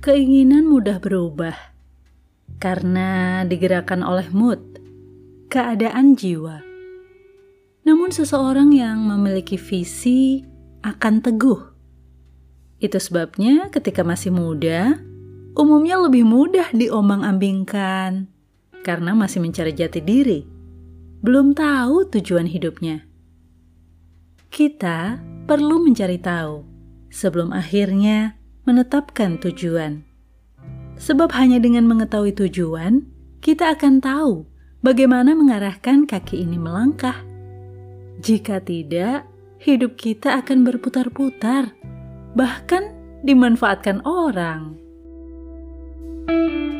Keinginan mudah berubah karena digerakkan oleh mood, keadaan jiwa. Namun, seseorang yang memiliki visi akan teguh. Itu sebabnya, ketika masih muda, umumnya lebih mudah diombang-ambingkan karena masih mencari jati diri, belum tahu tujuan hidupnya. Kita perlu mencari tahu sebelum akhirnya menetapkan tujuan. Sebab hanya dengan mengetahui tujuan, kita akan tahu bagaimana mengarahkan kaki ini melangkah. Jika tidak, hidup kita akan berputar-putar, bahkan dimanfaatkan orang. thank you